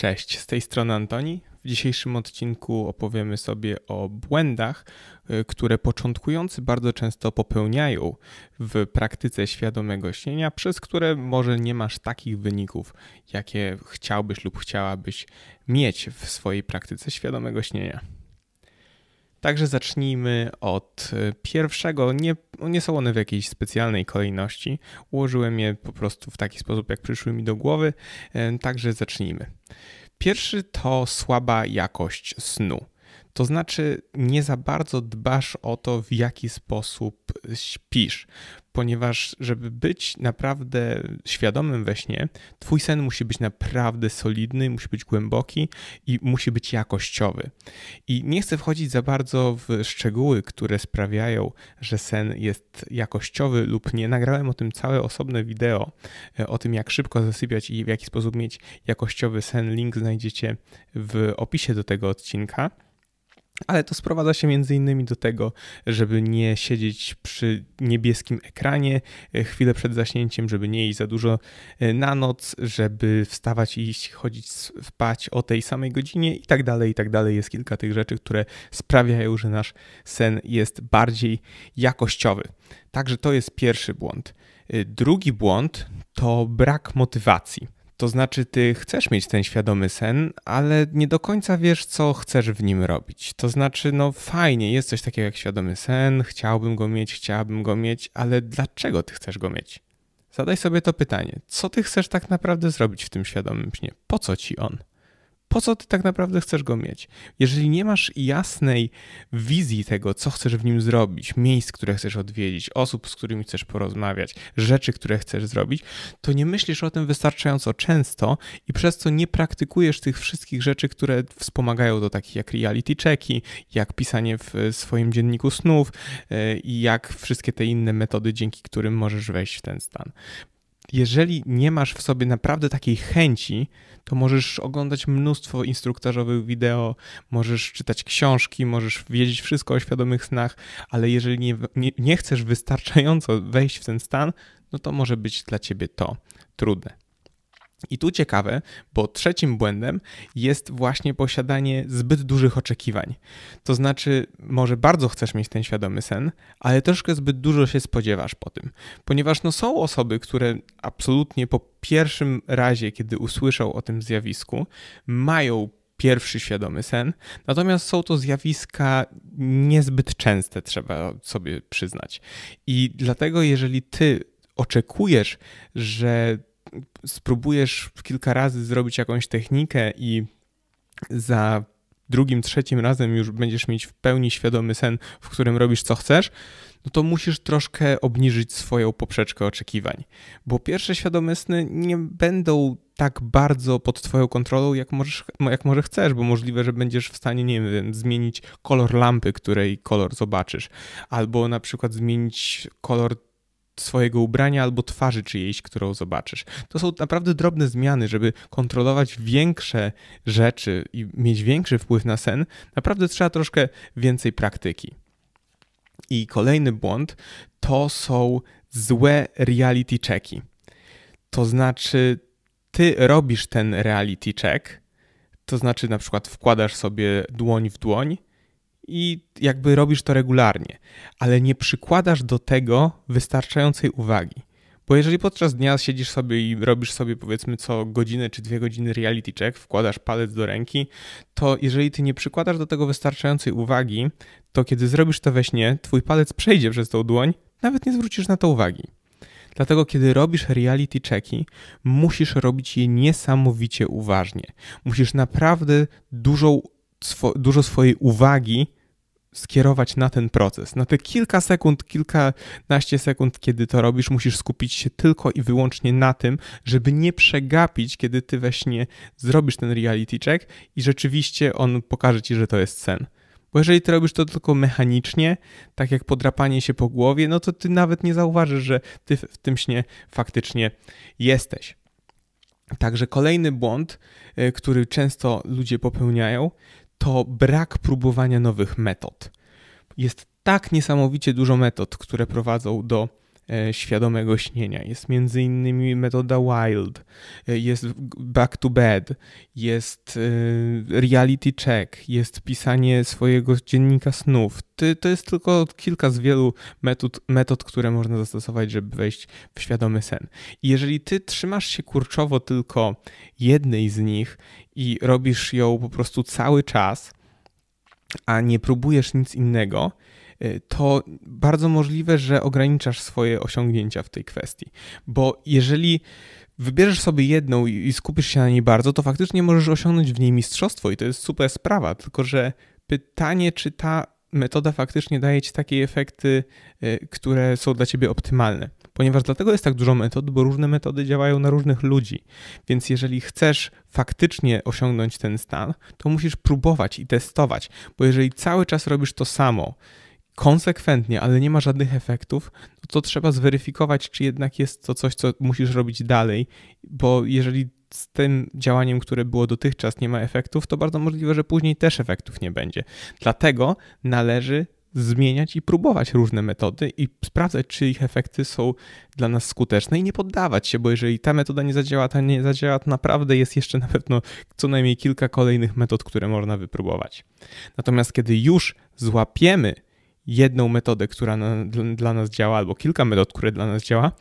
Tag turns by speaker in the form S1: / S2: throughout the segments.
S1: Cześć, z tej strony Antoni. W dzisiejszym odcinku opowiemy sobie o błędach, y, które początkujący bardzo często popełniają w praktyce świadomego śnienia, przez które może nie masz takich wyników, jakie chciałbyś lub chciałabyś mieć w swojej praktyce świadomego śnienia. Także zacznijmy od y, pierwszego. Nie, nie są one w jakiejś specjalnej kolejności. Ułożyłem je po prostu w taki sposób, jak przyszły mi do głowy. Y, także zacznijmy. Pierwszy to słaba jakość snu. To znaczy, nie za bardzo dbasz o to, w jaki sposób śpisz, ponieważ, żeby być naprawdę świadomym we śnie, twój sen musi być naprawdę solidny, musi być głęboki i musi być jakościowy. I nie chcę wchodzić za bardzo w szczegóły, które sprawiają, że sen jest jakościowy lub nie. Nagrałem o tym całe osobne wideo, e, o tym, jak szybko zasypiać i w jaki sposób mieć jakościowy sen. Link znajdziecie w opisie do tego odcinka. Ale to sprowadza się między innymi do tego, żeby nie siedzieć przy niebieskim ekranie e, chwilę przed zaśnięciem, żeby nie iść za dużo e, na noc, żeby wstawać i iść, chodzić spać o tej samej godzinie i tak dalej, i tak dalej. Jest kilka tych rzeczy, które sprawiają, że nasz sen jest bardziej jakościowy. Także to jest pierwszy błąd. E, drugi błąd to brak motywacji. To znaczy, ty chcesz mieć ten świadomy sen, ale nie do końca wiesz, co chcesz w nim robić. To znaczy, no fajnie, jest coś takiego jak świadomy sen, chciałbym go mieć, chciałabym go mieć, ale dlaczego ty chcesz go mieć? Zadaj sobie to pytanie: co ty chcesz tak naprawdę zrobić w tym świadomym śnie? Po co ci on? Po co ty tak naprawdę chcesz go mieć? Jeżeli nie masz jasnej wizji tego, co chcesz w nim zrobić, miejsc, które chcesz odwiedzić, osób, z którymi chcesz porozmawiać, rzeczy, które chcesz zrobić, to nie myślisz o tym wystarczająco często i przez co nie praktykujesz tych wszystkich rzeczy, które wspomagają do takich jak reality checki, jak pisanie w swoim dzienniku snów e, i jak wszystkie te inne metody, dzięki którym możesz wejść w ten stan jeżeli nie masz w sobie naprawdę takiej chęci, to możesz oglądać mnóstwo instruktażowych wideo, możesz czytać książki, możesz wiedzieć wszystko o świadomych snach, ale jeżeli nie, nie, nie chcesz wystarczająco wejść w ten stan, no to może być dla ciebie to trudne. I tu ciekawe, bo trzecim błędem jest właśnie posiadanie zbyt dużych oczekiwań. To znaczy, może bardzo chcesz mieć ten świadomy sen, ale troszkę zbyt dużo się spodziewasz po tym. Ponieważ no, są osoby, które absolutnie po pierwszym razie, kiedy usłyszą o tym zjawisku, mają pierwszy świadomy sen, natomiast są to zjawiska niezbyt częste, trzeba sobie przyznać. I dlatego, jeżeli ty oczekujesz, że spróbujesz kilka razy zrobić jakąś technikę i za drugim, trzecim razem już będziesz mieć w pełni świadomy sen, w którym robisz co chcesz, no to musisz troszkę obniżyć swoją poprzeczkę oczekiwań. Bo pierwsze świadome sny nie będą tak bardzo pod twoją kontrolą, jak, możesz, jak może chcesz, bo możliwe, że będziesz w stanie, nie wiem, zmienić kolor lampy, której kolor zobaczysz, albo na przykład zmienić kolor swojego ubrania albo twarzy czyjejś, którą zobaczysz. To są naprawdę drobne zmiany, żeby kontrolować większe rzeczy i mieć większy wpływ na sen. Naprawdę trzeba troszkę więcej praktyki. I kolejny błąd to są złe reality checki. To znaczy, ty robisz ten reality check, to znaczy na przykład wkładasz sobie dłoń w dłoń i jakby robisz to regularnie, ale nie przykładasz do tego wystarczającej uwagi. Bo jeżeli podczas dnia siedzisz sobie i robisz sobie powiedzmy co godzinę czy dwie godziny reality check, wkładasz palec do ręki, to jeżeli ty nie przykładasz do tego wystarczającej uwagi, to kiedy zrobisz to we śnie, twój palec przejdzie przez tą dłoń, nawet nie zwrócisz na to uwagi. Dlatego, kiedy robisz reality checki, musisz robić je niesamowicie uważnie. Musisz naprawdę dużą, swo, dużo swojej uwagi skierować na ten proces. Na te kilka sekund, kilkanaście sekund, kiedy to robisz, musisz skupić się tylko i wyłącznie na tym, żeby nie przegapić, kiedy ty we śnie zrobisz ten reality check i rzeczywiście on pokaże ci, że to jest sen. Bo jeżeli ty robisz to tylko mechanicznie, tak jak podrapanie się po głowie, no to ty nawet nie zauważysz, że ty w tym śnie faktycznie jesteś. Także kolejny błąd, e, który często ludzie popełniają, to brak próbowania nowych metod. Jest tak niesamowicie dużo metod, które prowadzą do świadomego śnienia. Jest między innymi metoda Wild, e, jest Back to Bed, jest e, reality check, jest pisanie swojego dziennika snów. To jest tylko kilka z wielu metod, metod, które można zastosować, żeby wejść w świadomy sen. I jeżeli ty trzymasz się kurczowo tylko jednej z nich i robisz ją po prostu cały czas, a nie próbujesz nic innego, to bardzo możliwe, że ograniczasz swoje osiągnięcia w tej kwestii. Bo jeżeli wybierzesz sobie jedną i skupisz się na niej bardzo, to faktycznie możesz osiągnąć w niej mistrzostwo i to jest super sprawa. Tylko, że pytanie, czy ta metoda faktycznie daje ci takie efekty, y, które są dla ciebie optymalne. Ponieważ dlatego jest tak dużo metod, bo różne metody działają na różnych ludzi. Więc jeżeli chcesz faktycznie osiągnąć ten stan, to musisz próbować i testować, bo jeżeli cały czas robisz to samo, konsekwentnie, ale nie ma żadnych efektów, to trzeba zweryfikować, czy jednak jest to coś, co musisz robić dalej, bo jeżeli z tym działaniem, które było dotychczas, nie ma efektów, to bardzo możliwe, że później też efektów nie będzie. Dlatego należy zmieniać i próbować różne metody i sprawdzać, czy ich efekty są dla nas skuteczne i nie poddawać się, bo jeżeli ta metoda nie zadziała, ta nie zadziała, to naprawdę jest jeszcze na pewno co najmniej kilka kolejnych metod, które można wypróbować. Natomiast kiedy już złapiemy jedną metodę, która na, dla nas działa, albo kilka metod, które dla nas działa,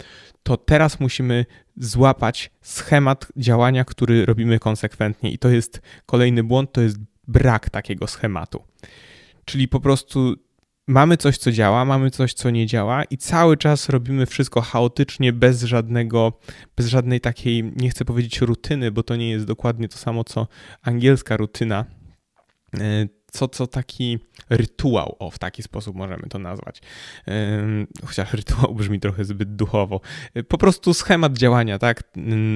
S1: to teraz musimy złapać schemat działania, który robimy konsekwentnie. I to jest kolejny błąd, to jest brak takiego schematu. Czyli po prostu mamy coś, co działa, mamy coś, co nie działa i cały czas robimy wszystko chaotycznie, bez żadnego, bez żadnej takiej, nie chcę powiedzieć rutyny, bo to nie jest dokładnie to samo, co angielska rutyna, e, co, co taki rytuał, o w taki sposób możemy to nazwać. Chociaż rytuał brzmi trochę zbyt duchowo. Po prostu schemat działania, tak?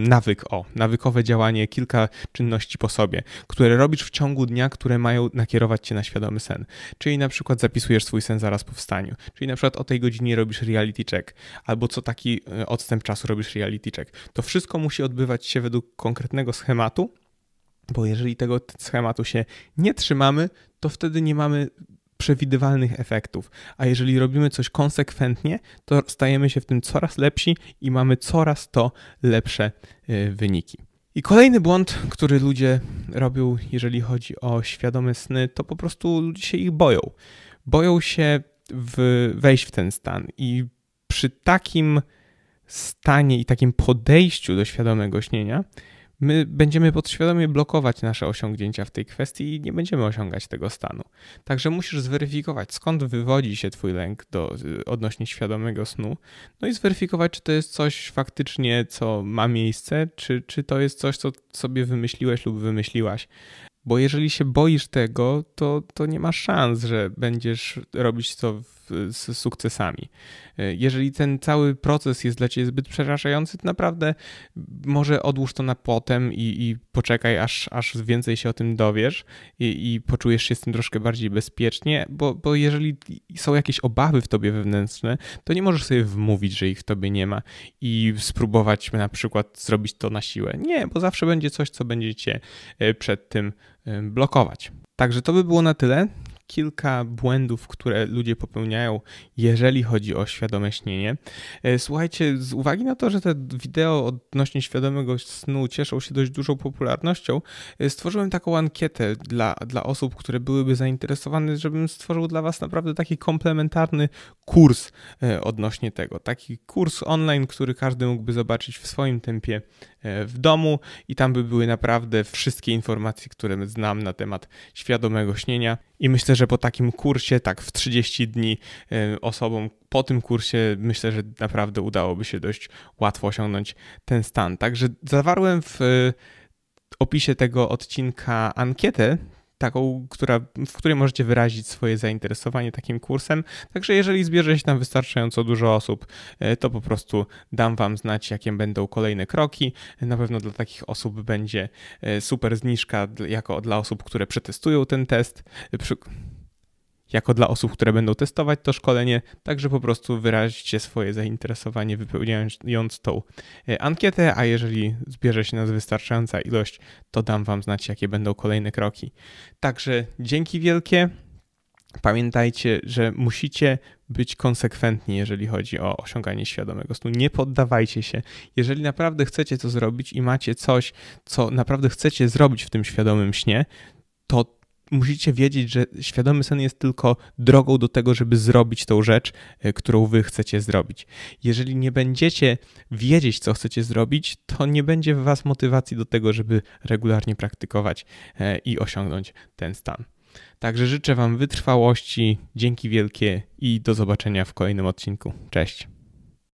S1: Nawyk, o, nawykowe działanie, kilka czynności po sobie, które robisz w ciągu dnia, które mają nakierować cię na świadomy sen. Czyli na przykład zapisujesz swój sen zaraz po wstaniu, czyli na przykład o tej godzinie robisz reality check, albo co taki e, odstęp czasu robisz reality check. To wszystko musi odbywać się według konkretnego schematu, bo jeżeli tego schematu się nie trzymamy, to wtedy nie mamy przewidywalnych efektów. A jeżeli robimy coś konsekwentnie, to stajemy się w tym coraz lepsi i mamy coraz to lepsze y, wyniki. I kolejny błąd, który ludzie robią, jeżeli chodzi o świadome sny, to po prostu ludzie się ich boją. Boją się w, wejść w ten stan i przy takim stanie i takim podejściu do świadomego śnienia my będziemy podświadomie blokować nasze osiągnięcia w tej kwestii i nie będziemy osiągać tego stanu. Także musisz zweryfikować, skąd wywodzi się Twój lęk do, odnośnie świadomego snu, no i zweryfikować, czy to jest coś faktycznie, co ma miejsce, czy, czy to jest coś, co sobie wymyśliłeś lub wymyśliłaś. Bo jeżeli się boisz tego, to, to nie masz szans, że będziesz robić to w, z sukcesami. Jeżeli ten cały proces jest dla ciebie zbyt przerażający, to naprawdę może odłóż to na potem i, i poczekaj, aż, aż więcej się o tym dowiesz i, i, poczujesz się z tym troszkę bardziej bezpiecznie, bo, bo jeżeli są jakieś obawy w tobie wewnętrzne, to nie możesz sobie wmówić, że ich w tobie nie ma i spróbować na przykład zrobić to na siłę. Nie, bo zawsze będzie coś, co będzie cię e, przed tym e, blokować. Także to by było na tyle kilka błędów, które ludzie popełniają, jeżeli chodzi o świadome śnienie. E, słuchajcie, z uwagi na to, że te wideo odnośnie świadomego snu cieszą się dość dużą popularnością, e, stworzyłem taką ankietę dla, dla osób, które byłyby zainteresowane, żebym stworzył dla Was naprawdę taki komplementarny kurs e, odnośnie tego. Taki kurs online, który każdy mógłby zobaczyć w swoim tempie w domu i tam by były naprawdę wszystkie informacje, które znam na temat świadomego śnienia. I myślę, że po takim kursie, tak w 30 dni e, osobom po tym kursie, myślę, że naprawdę udałoby się dość łatwo osiągnąć ten stan. Także zawarłem w opisie tego odcinka ankietę taką, która, w której możecie wyrazić swoje zainteresowanie takim kursem. Także jeżeli zbierze się tam wystarczająco dużo osób, e, to po prostu dam Wam znać, jakie będą kolejne kroki. Na pewno dla takich osób będzie e, super zniżka jako dla osób, które przetestują ten test jako dla osób, które będą testować to szkolenie, także po prostu wyraźcie swoje zainteresowanie wypełniając tą e, ankietę, a jeżeli zbierze się nas wystarczająca ilość, to dam Wam znać, jakie będą kolejne kroki. Także dzięki wielkie. Pamiętajcie, że musicie być konsekwentni, jeżeli chodzi o osiąganie świadomego snu. Nie poddawajcie się. Jeżeli naprawdę chcecie to zrobić i macie coś, co naprawdę chcecie zrobić w tym świadomym śnie, to musicie wiedzieć, że świadomy sen jest tylko drogą do tego, żeby zrobić tą rzecz, e, którą wy chcecie zrobić. Jeżeli nie będziecie wiedzieć, co chcecie zrobić, to nie będzie w was motywacji do tego, żeby regularnie praktykować e, i osiągnąć ten stan. Także życzę Wam wytrwałości, dzięki wielkie i do zobaczenia w kolejnym odcinku. Cześć.